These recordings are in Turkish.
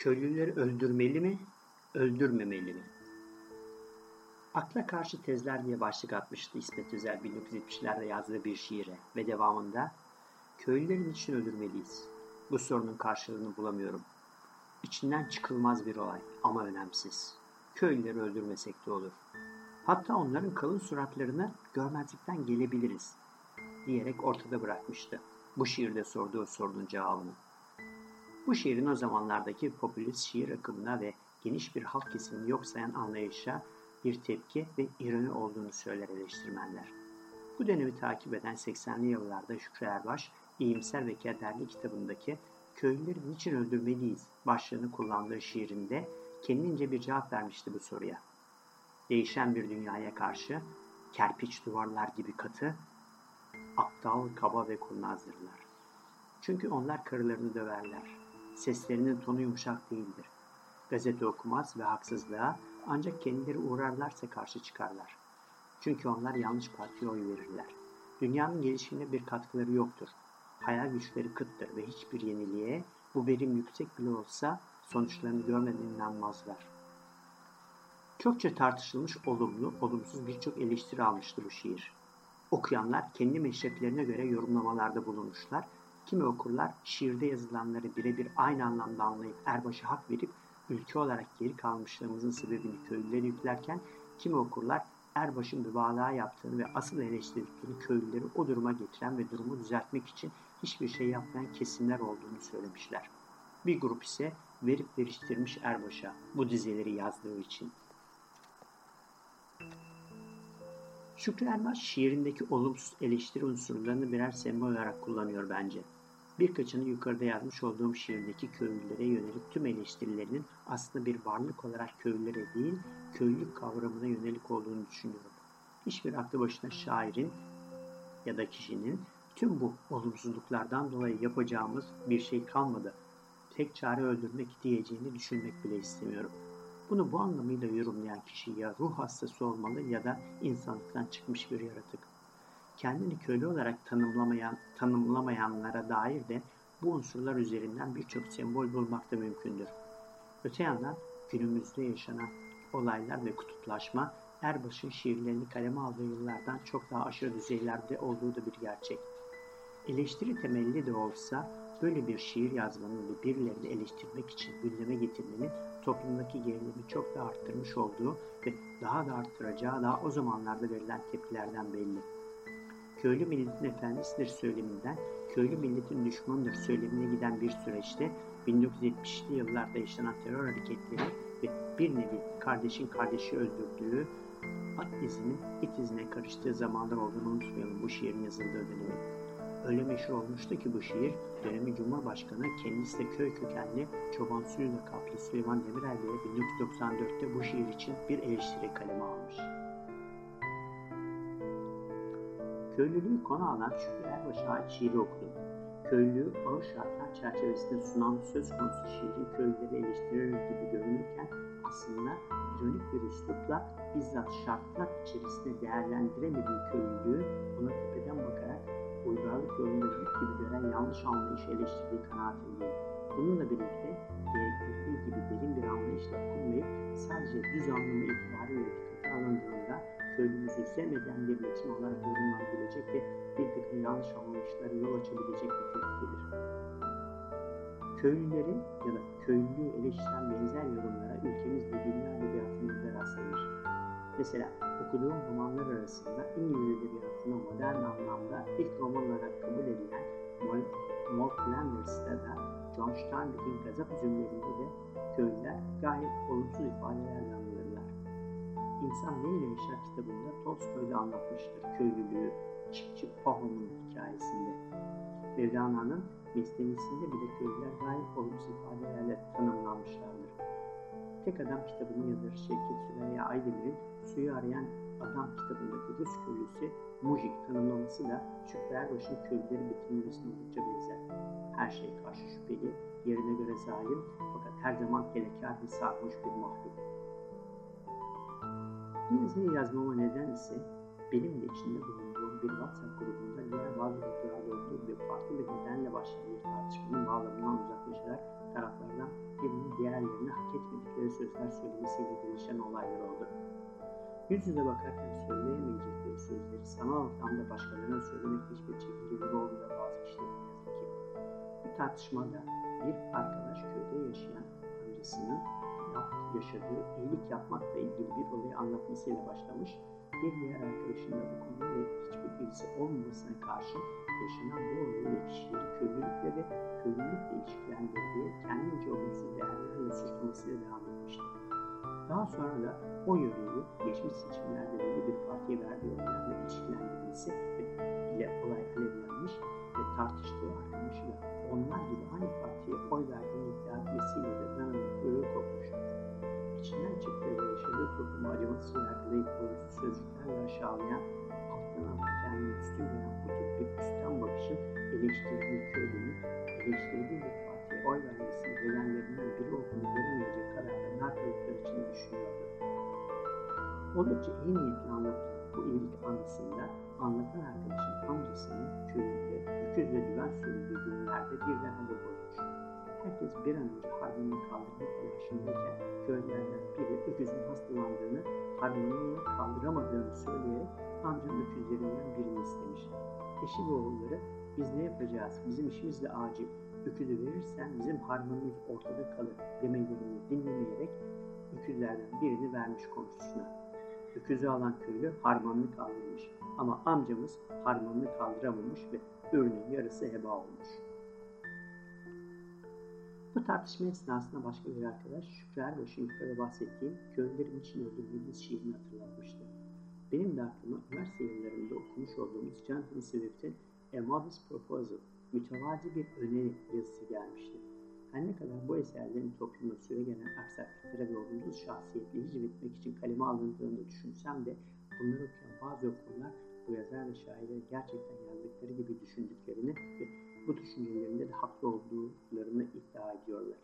Köylüleri öldürmeli mi, öldürmemeli mi? Akla karşı tezler diye başlık atmıştı İsmet Özel 1970'lerde yazdığı bir şiire ve devamında köylüleri için öldürmeliyiz? Bu sorunun karşılığını bulamıyorum. İçinden çıkılmaz bir olay ama önemsiz. Köylüleri öldürmesek de olur. Hatta onların kalın suratlarını görmezlikten gelebiliriz diyerek ortada bırakmıştı. Bu şiirde sorduğu sorunun cevabını. Bu şiirin o zamanlardaki popülist şiir akımına ve geniş bir halk kesimini yok sayan anlayışa bir tepki ve ironi olduğunu söyler eleştirmenler. Bu dönemi takip eden 80'li yıllarda Şükrü Erbaş, İyimser ve Kederli kitabındaki Köylüleri niçin öldürmeliyiz başlığını kullandığı şiirinde kendince bir cevap vermişti bu soruya. Değişen bir dünyaya karşı kerpiç duvarlar gibi katı, aptal, kaba ve kurnazdırlar. Çünkü onlar karılarını döverler. Seslerinin tonu yumuşak değildir. Gazete okumaz ve haksızlığa ancak kendileri uğrarlarsa karşı çıkarlar. Çünkü onlar yanlış partiye oy verirler. Dünyanın gelişimine bir katkıları yoktur. Hayal güçleri kıttır ve hiçbir yeniliğe bu verim yüksek bile olsa sonuçlarını görmeden inanmazlar. Çokça tartışılmış olumlu, olumsuz birçok eleştiri almıştı bu şiir. Okuyanlar kendi meşreplerine göre yorumlamalarda bulunmuşlar Kimi okurlar şiirde yazılanları birebir aynı anlamda anlayıp Erbaş'a hak verip ülke olarak geri kalmışlığımızın sebebini köylülere yüklerken kimi okurlar Erbaş'ın mübalağa yaptığını ve asıl eleştirdikleri köylüleri o duruma getiren ve durumu düzeltmek için hiçbir şey yapmayan kesimler olduğunu söylemişler. Bir grup ise verip veriştirmiş Erbaş'a bu dizeleri yazdığı için. Şükrü Erbaş şiirindeki olumsuz eleştiri unsurlarını birer sembol olarak kullanıyor bence. Birkaçını yukarıda yazmış olduğum şiirdeki köylülere yönelik tüm eleştirilerinin aslında bir varlık olarak köylülere değil, köylülük kavramına yönelik olduğunu düşünüyorum. Hiçbir aklı başına şairin ya da kişinin tüm bu olumsuzluklardan dolayı yapacağımız bir şey kalmadı. Tek çare öldürmek diyeceğini düşünmek bile istemiyorum. Bunu bu anlamıyla yorumlayan kişi ya ruh hastası olmalı ya da insanlıktan çıkmış bir yaratık kendini köle olarak tanımlamayan, tanımlamayanlara dair de bu unsurlar üzerinden birçok sembol bulmak da mümkündür. Öte yandan günümüzde yaşanan olaylar ve kutuplaşma Erbaş'ın şiirlerini kaleme aldığı yıllardan çok daha aşırı düzeylerde olduğu da bir gerçek. Eleştiri temelli de olsa böyle bir şiir yazmanın ve birilerini eleştirmek için gündeme getirmenin toplumdaki gerilimi çok da arttırmış olduğu ve daha da arttıracağı daha o zamanlarda verilen tepkilerden belli köylü milletin efendisidir söyleminden köylü milletin düşmanıdır söylemine giden bir süreçte 1970'li yıllarda yaşanan terör hareketleri ve bir nevi kardeşin kardeşi öldürdüğü at izinin it izine karıştığı zamanlar olduğunu unutmayalım bu şiirin yazıldığı dönemi. Öyle meşhur olmuştu ki bu şiir, dönemi Cumhurbaşkanı kendisi de köy kökenli çoban suyla kaplı Süleyman Demirel Bey'e 1994'te bu şiir için bir eleştiri kaleme almış. Köylülüğü konu alan Şükrü Erbaş'a ait şiiri okudum. Köylülüğü ağır şartlar çerçevesinde sunan söz konusu şiirin köylüleri eleştirir gibi görünürken aslında ironik bir üslupla bizzat şartlar içerisinde değerlendiremediği köylülüğü ona tepeden bakarak uygarlık yolunda yük gibi gören yanlış anlayışı eleştirdiği kanaatindeyim. Bununla birlikte gerektirdiği gibi derin bir anlayışla okunmayıp sadece düz anlamı itibariyle dikkate alındığında köylümüzü sevmeden bir metin olarak yorumlanabilecek ve bir takım yanlış anlayışlara yol açabilecek bir tehdittir. Köylüleri ya da köylülüğü eleştiren benzer yorumlara ülkemiz ve dünya edebiyatımızda rastlanır. Mesela okuduğum romanlar arasında İngiliz edebiyatına modern anlamda ilk roman olarak kabul edilen Maud Flanders'ta da John Steinbeck'in gazap üzümlerinde de köylüler gayet olumsuz ifadelerle anılırlar. İnsan Neyle Yaşar kitabında Tolstoy da anlatmıştır köylülüğü Çiftçi Pahom'un hikayesinde. Mevlana'nın Mesnevisinde bile köylüler gayet olumsuz ifadelerle tanımlanmışlardır. Tek Adam kitabının yazarı Şevket Süreyya Aydemir'in Suyu Arayan Adam kitabındaki Rus köylüsü Mujik tanımlaması da Şükrü Erbaş'ın köylüleri betimlemesine oldukça benzer. Her şey karşı şüpheli, yerine göre zalim fakat her zaman helekar ve sarhoş bir mahluk. Yazıyı yazmama neden ise benim de içinde bulunduğum bir WhatsApp grubunda diğer bazı gruplarda olduğu ve farklı bir nedenle başlayan bir tartışmanın bağlamından uzaklaşarak taraflardan birinin diğer hak etmedikleri sözler söylemesiyle gelişen olaylar oldu. Yüz bakarken söyleyemeyecekleri sözleri sanal ortamda başkalarına söylemek hiçbir çekinceleri bazı kişilerin yazık ki. Bir tartışmada bir arkadaş köyde yaşayan amcasının yaşadığı iyilik yapmakla ilgili bir olayı anlatmasıyla başlamış. Bir diğer arkadaşın da bu konuyla hiçbir bilgisi olmamasına karşı yaşanan bu olayı ve kişileri köylülükle ve köylülükle ilişkilendirdiği kendince olumsuz değerlerle suçlamasıyla devam. Daha sonra da o yöreyi geçmiş seçimlerde belli bir partiye verdiği oylarla ilişkilendirmesi ile olay alevlenmiş ve tartıştığı arkadaşıyla onlar gibi aynı partiye oy verdiğini iddia etmesiyle de dananın kuyruğu kopmuştu. İçinden çıktığı ve yaşadığı toplumu acımasız yargılayıp olumsuz sözcüklerle aşağılayan, alttan alta kendini üstün gören bu tip bir üstten bakışın eleştirdiği köylünün eleştirdiği bir oy vermesinin nedenlerinden biri olduğunu göremeyecek kadar da için düşünüyordu. Oldukça iyi niyetli anlatılan bu iyilik anısında anlatan arkadaşın amcasının köyünde öküz ve düven sürüldüğü günlerde birden hava bozmuş. Herkes bir an önce harmanını kaldırma telaşındayken köylerden biri öküzün hastalandığını, harmanını kaldıramadığını söyleyerek amcanın öküzlerinden birini istemiş. Eşi ve oğulları biz ne yapacağız, bizim işimiz de acil, öküzü verirsen bizim harmanımız ortada kalır demelerini dinlemeyerek öküzlerden birini vermiş komşusuna. Öküzü alan köylü harmanını kaldırmış ama amcamız harmanını kaldıramamış ve ürünün yarısı heba olmuş. Bu tartışma esnasında başka bir arkadaş Şükrü Erbaş'ın yukarıda bahsettiğim köylülerin için öldürmediğiniz şiirini hatırlatmıştı. Benim de aklıma üniversite yıllarında okumuş olduğumuz Jonathan Swift'in A Modest Proposal, mütevazi bir öneri yazısı gelmişti. Her ne kadar bu eserlerin toplumda süre gelen aksaklıklara ve olumsuz şahsiyetleri hicvetmek için kaleme alındığını düşünsem de bunları okuyan bazı okurlar bu yazar ve şairler gerçekten yazdıkları gibi düşündüklerini ve bu düşüncelerinde de haklı olduklarını iddia ediyorlar.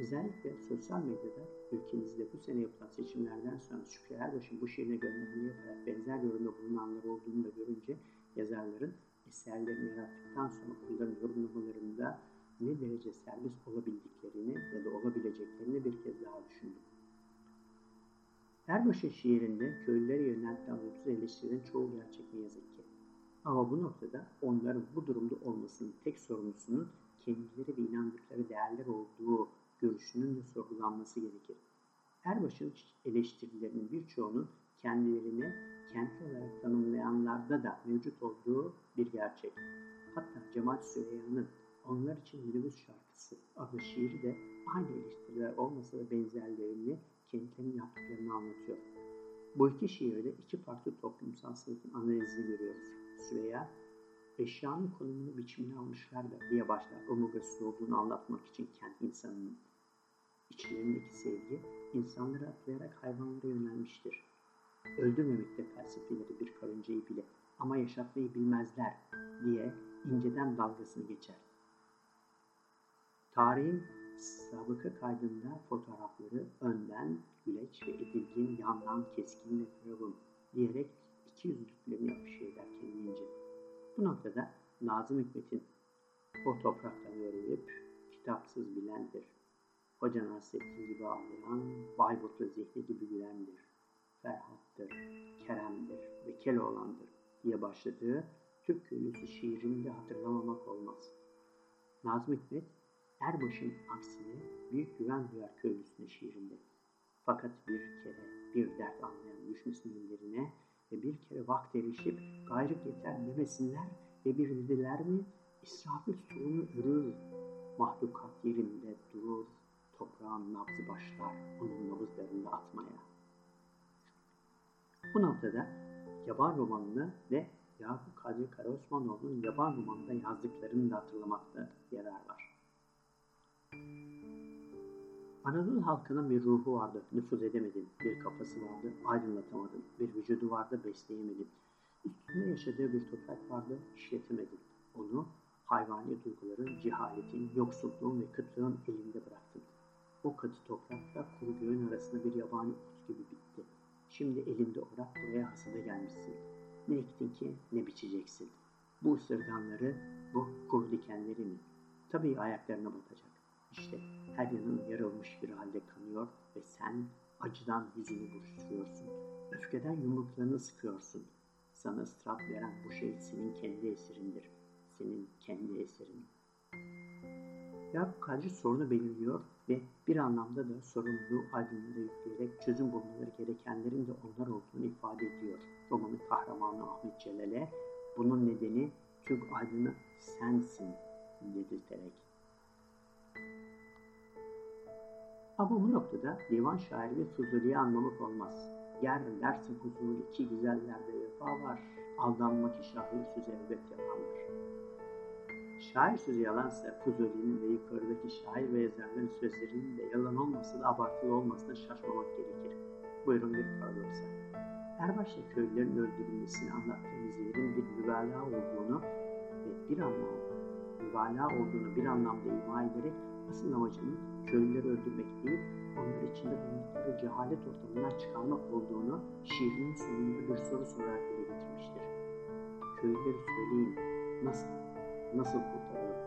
Özellikle sosyal medyada ülkemizde bu sene yapılan seçimlerden sonra Şükrü Erbaş'ın bu şiirine gönderme yaparak benzer yorumda bulunanlar olduğunu da görünce yazarların eserlerini yarattıktan sonra okulların yorumlamalarında ne derece serbest olabildiklerini ya da olabileceklerini bir kez daha düşündüm. Erbaş'ın şiirinde köylülere yöneltilen olumsuz eleştirilerin çoğu gerçek ne yazık ki. Ama bu noktada onların bu durumda olmasının tek sorumlusunun kendileri ve inandıkları değerler olduğu görüşünün de sorgulanması gerekir. Erbaş'ın eleştirilerinin birçoğunun olarak da mevcut olduğu bir gerçek. Hatta Cemal Süreyya'nın onlar için minibüs şarkısı adlı şiiri de aynı eleştiriler olmasa da benzerlerini kendilerinin yaptıklarını anlatıyor. Bu iki şiirde iki farklı toplumsal sınıfın analizini görüyoruz. Süreyya, eşyanın konumunu biçimini almışlar da diye başlar omurgasız olduğunu anlatmak için kent insanının. İçlerindeki sevgi insanları atlayarak hayvanlara yönelmiştir. Öldürmemekte felsefeleri bir karıncayı bile ama yaşatmayı bilmezler diye inceden dalgasını geçer. Tarihin sabıka kaydında fotoğrafları önden güleç ve edilgin, yandan keskin ve firavun diyerek iki yüzlüklerini yapış eder kendince. Bu noktada Nazım Hikmet'in o topraktan öğrenip kitapsız bilendir. Hoca Nasrettin gibi ağlayan, Bayburt'ta zihni gibi gülendir. Ferhat'tır, Kerem'dir ve Keloğlan'dır diye başladığı Türk köylüsü şiirini de hatırlamamak olmaz. Nazım Hikmet, Erbaş'ın aksine büyük güven duyar köylüsüne şiirinde. Fakat bir kere bir dert anlayan düşmüşsün ellerine ve bir kere vakt erişip gayrık yeter demesinler ve bir dediler mi İsrafil suyunu ürür, mahlukat yerinde durur, toprağın nabzı başlar onun nabızlarında atmaya. Bu noktada yaban romanını ve Yakup Kadri Karaosmanoğlu'nun yaban romanında yazdıklarını da hatırlamakta yarar var. Anadolu halkının bir ruhu vardı, nüfuz edemedin. Bir kafası vardı, aydınlatamadın. Bir vücudu vardı, besleyemedin. Üstünde yaşadığı bir toprak vardı, işletemedin. Onu hayvani duyguların, cehaletin, yoksulluğun ve kıtlığın elinde bıraktın. O katı toprakta kuru göğün arasında bir yabani ot gibi bitti. Şimdi elinde orak buraya hasada gelmişsin. Ne ektin ki ne biçeceksin. Bu ısırganları, bu kuru dikenleri mi? Tabii ayaklarına batacak. İşte her yanın yarılmış bir halde kanıyor ve sen acıdan yüzünü buruşturuyorsun. Öfkeden yumruklarını sıkıyorsun. Sana ıstırap veren bu şey senin kendi eserindir. Senin kendi eserin. Yakup Kadri sorunu belirliyor ve bir anlamda da sorumluluğu aydınlığa yükleyerek çözüm bulmaları gerekenlerin de onlar olduğunu ifade ediyor. Romanın kahramanı Ahmet Celal'e bunun nedeni Türk aydını sensin dedirterek. Ama bu noktada divan şairi ve Fuzuli'yi anlamak olmaz. Yer dersin Fuzuli iki güzellerde vefa var, aldanmak işahı söz elbet yalandır. Şair sözü yalansa Fuzuli'nin ve yukarıdaki şair ve yazarların sözlerinin de yalan olmasa da abartılı olmasına şaşmamak gerekir. Buyurun bir paradoksa. Erbaş'ta köylülerin öldürülmesini anlattığımız yerin bir mübalağa olduğunu ve bir anlamda mübalağa olduğunu bir anlamda ima ederek asıl amacının köylüleri öldürmek değil, onlar içinde bulundukları cehalet ortamından çıkarmak olduğunu şiirinin sonunda bir soru sorarak dile getirmiştir. Köylüleri söyleyin, nasıl, nasıl kurtaralım?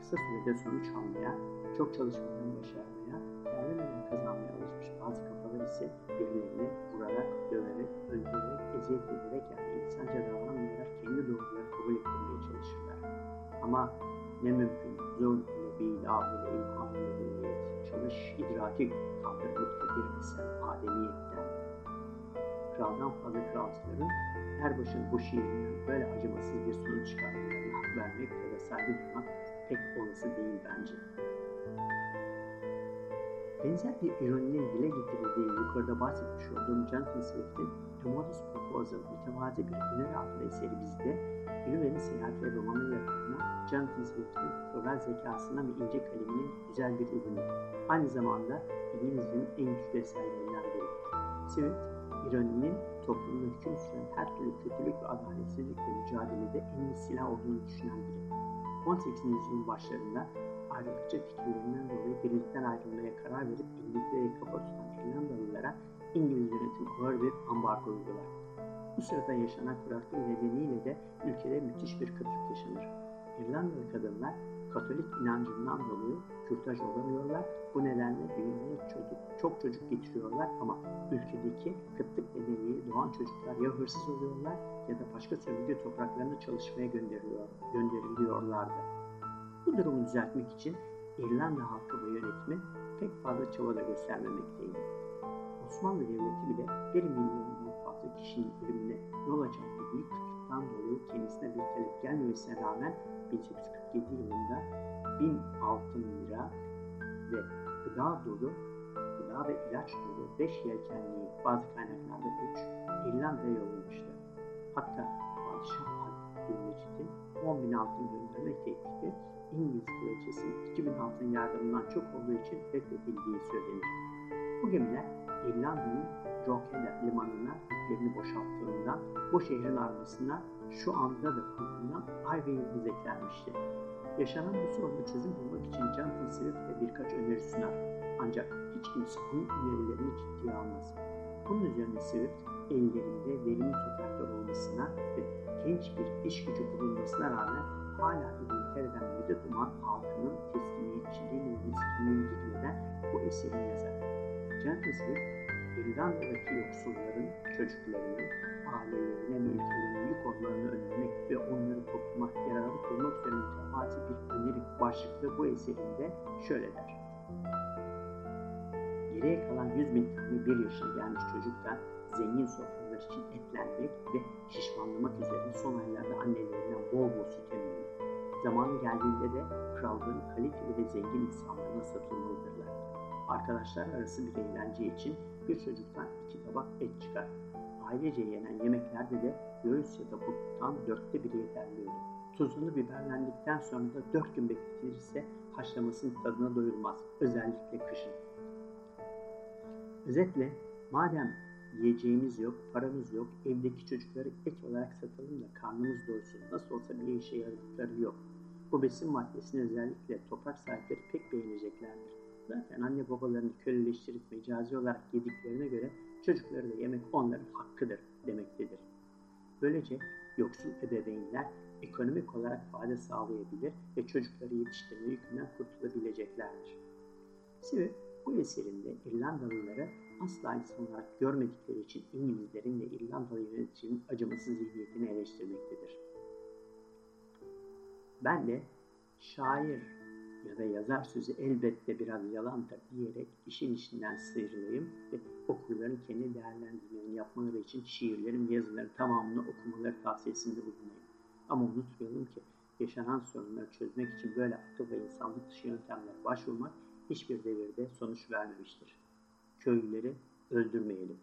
Kısa sürede sonuç almaya, çok çalışmadan başarmaya, yerlemeden kazanmaya alışmış bazı kafalar ise birilerini vurarak, döverek, öldürerek, eziyet ederek yani insanca davranmayarak kendi doğruları kabul ettirmeye çalışırlar. Ama ne mümkün, zor ile bir ilham ile niyet, çalış, idraki kaldırılıp da bir eser ademiyetten. Kraldan fazla kralcıların Erbaş'ın bu şiirinden böyle acımasız bir sonuç çıkarmalarına vermek ya da saygı duymak pek olası değil bence. Benzer bir ironinin dile getirildiği yukarıda bahsetmiş olduğum Jonathan Swift'in A Modest Proposal, mütevazi bir öneri adlı eseri bizde, Gülüver'in Seyahati romanı yapımına Jonathan Swift'in floral zekasına ve ince kaleminin güzel bir ürünü. Aynı zamanda İngilizcenin en güçlü eserlerinden biri. Swift, ironinin toplumda hüküm süren her türlü kötülük ve adaletsizlikle mücadelede en iyi silah olduğunu düşünen biri. 18. yüzyılın başlarında ayrılıkçı fikirlerinden dolayı birlikten ayrılmaya karar verip İngiltere'ye kafa tutan İrlandalılara İngiliz yönetim ağır bir ambargo uygular. Bu sırada yaşanan kuraklık nedeniyle de ülkede müthiş bir kıtlık yaşanır. İrlandalı kadınlar Katolik inancından dolayı kürtaj olamıyorlar. Bu nedenle dünyaya çocuk, çok çocuk getiriyorlar ama ülkedeki kıtlık nedeniyle doğan çocuklar ya hırsız oluyorlar ya da başka sömürge topraklarına çalışmaya gönderiliyor, gönderiliyorlardı. Bu durumu düzeltmek için İrlanda halkı ve yönetimi pek fazla çaba da göstermemekteydi. Osmanlı Devleti bile 1 milyondan fazla kişinin ölümüne yol açan büyük kıtlıktan dolayı kendisine bir talep gelmemesine rağmen 1847 yılında 1000 altın lira ve gıda dolu, gıda ve ilaç dolu 5 yelkenliği bazı kaynaklarda 3 İrlanda'ya yollamıştı. Hatta Padişah Abdülmecit'in 10 bin altın gönderme teklifi İngiliz kraliçesinin 2000 altın yardımından çok olduğu için reddedildiği söylenir. Bu gemiler İrlanda'nın Drogheda limanına yüklerini boşalttığından bu şehrin armasına şu anda da kullanılan ay ve yıldız eklenmişti. Yaşanan bu sorunu çözüm bulmak için Jonathan Swift birkaç öneri sunar. Ancak hiç kimse onun önerilerini ciddiye almaz. Bunun üzerine Swift ellerinde verimli topraklar olmasına ve genç bir iş gücü bulunmasına rağmen hala İngiltere'den medet uman halkının teslimiyetçiliğini ve miskinliğini gitmeden bu eserini yazar. Jonathan Swift, İrlanda'daki yoksulların, çocuklarının, ailelerine ve ülkelerinin yük olmalarını önlemek ve onları topluma yararlı kılmak üzere mütevazi bir öneri başlıklı bu eserinde şöyle der. Geriye kalan 100 bin tane bir yaşına gelmiş çocuktan zengin sofralar için etlenmek ve şişmanlamak üzere son aylarda annelerinden bol bol süt emmiyor. Zamanı geldiğinde de krallığın kaliteli ve zengin insanlarına satılmalıdırlar. Arkadaşlar arası bir eğlence için bir çocuktan iki tabak et çıkar. Ailece yenen yemeklerde de göğüs ya da buttan dörtte biri yeterli olur. Tuzunu biberlendikten sonra da dört gün bekletilirse haşlamasının tadına doyulmaz. Özellikle kışın. Özetle madem yiyeceğimiz yok, paramız yok, evdeki çocukları et olarak satalım da karnımız doysun. Nasıl olsa bir işe yaradıkları yok. Bu besin maddesini özellikle toprak sahipleri pek beğeneceklerdir. Zaten anne babalarını köleleştirip mecazi olarak yediklerine göre çocukları da yemek onların hakkıdır demektedir. Böylece yoksul ebeveynler ekonomik olarak fayda sağlayabilir ve çocukları yetiştirme yükünden kurtulabileceklerdir. Swift bu eserinde İrlandalıları asla insan olarak görmedikleri için İngilizlerin ve İrlandalı yöneticinin acımasız zihniyetini eleştirmektedir. Ben de şair ya da yazar sözü elbette biraz yalandır diyerek işin içinden sıyrılayım ve okurların kendi değerlendirmelerini yapmaları için şiirlerin ve yazıların tamamını okumaları tavsiyesinde bulunayım. Ama unutmayalım ki yaşanan sorunları çözmek için böyle akıl ve insanlık dışı yöntemlere başvurmak hiçbir devirde sonuç vermemiştir. Köylüleri öldürmeyelim.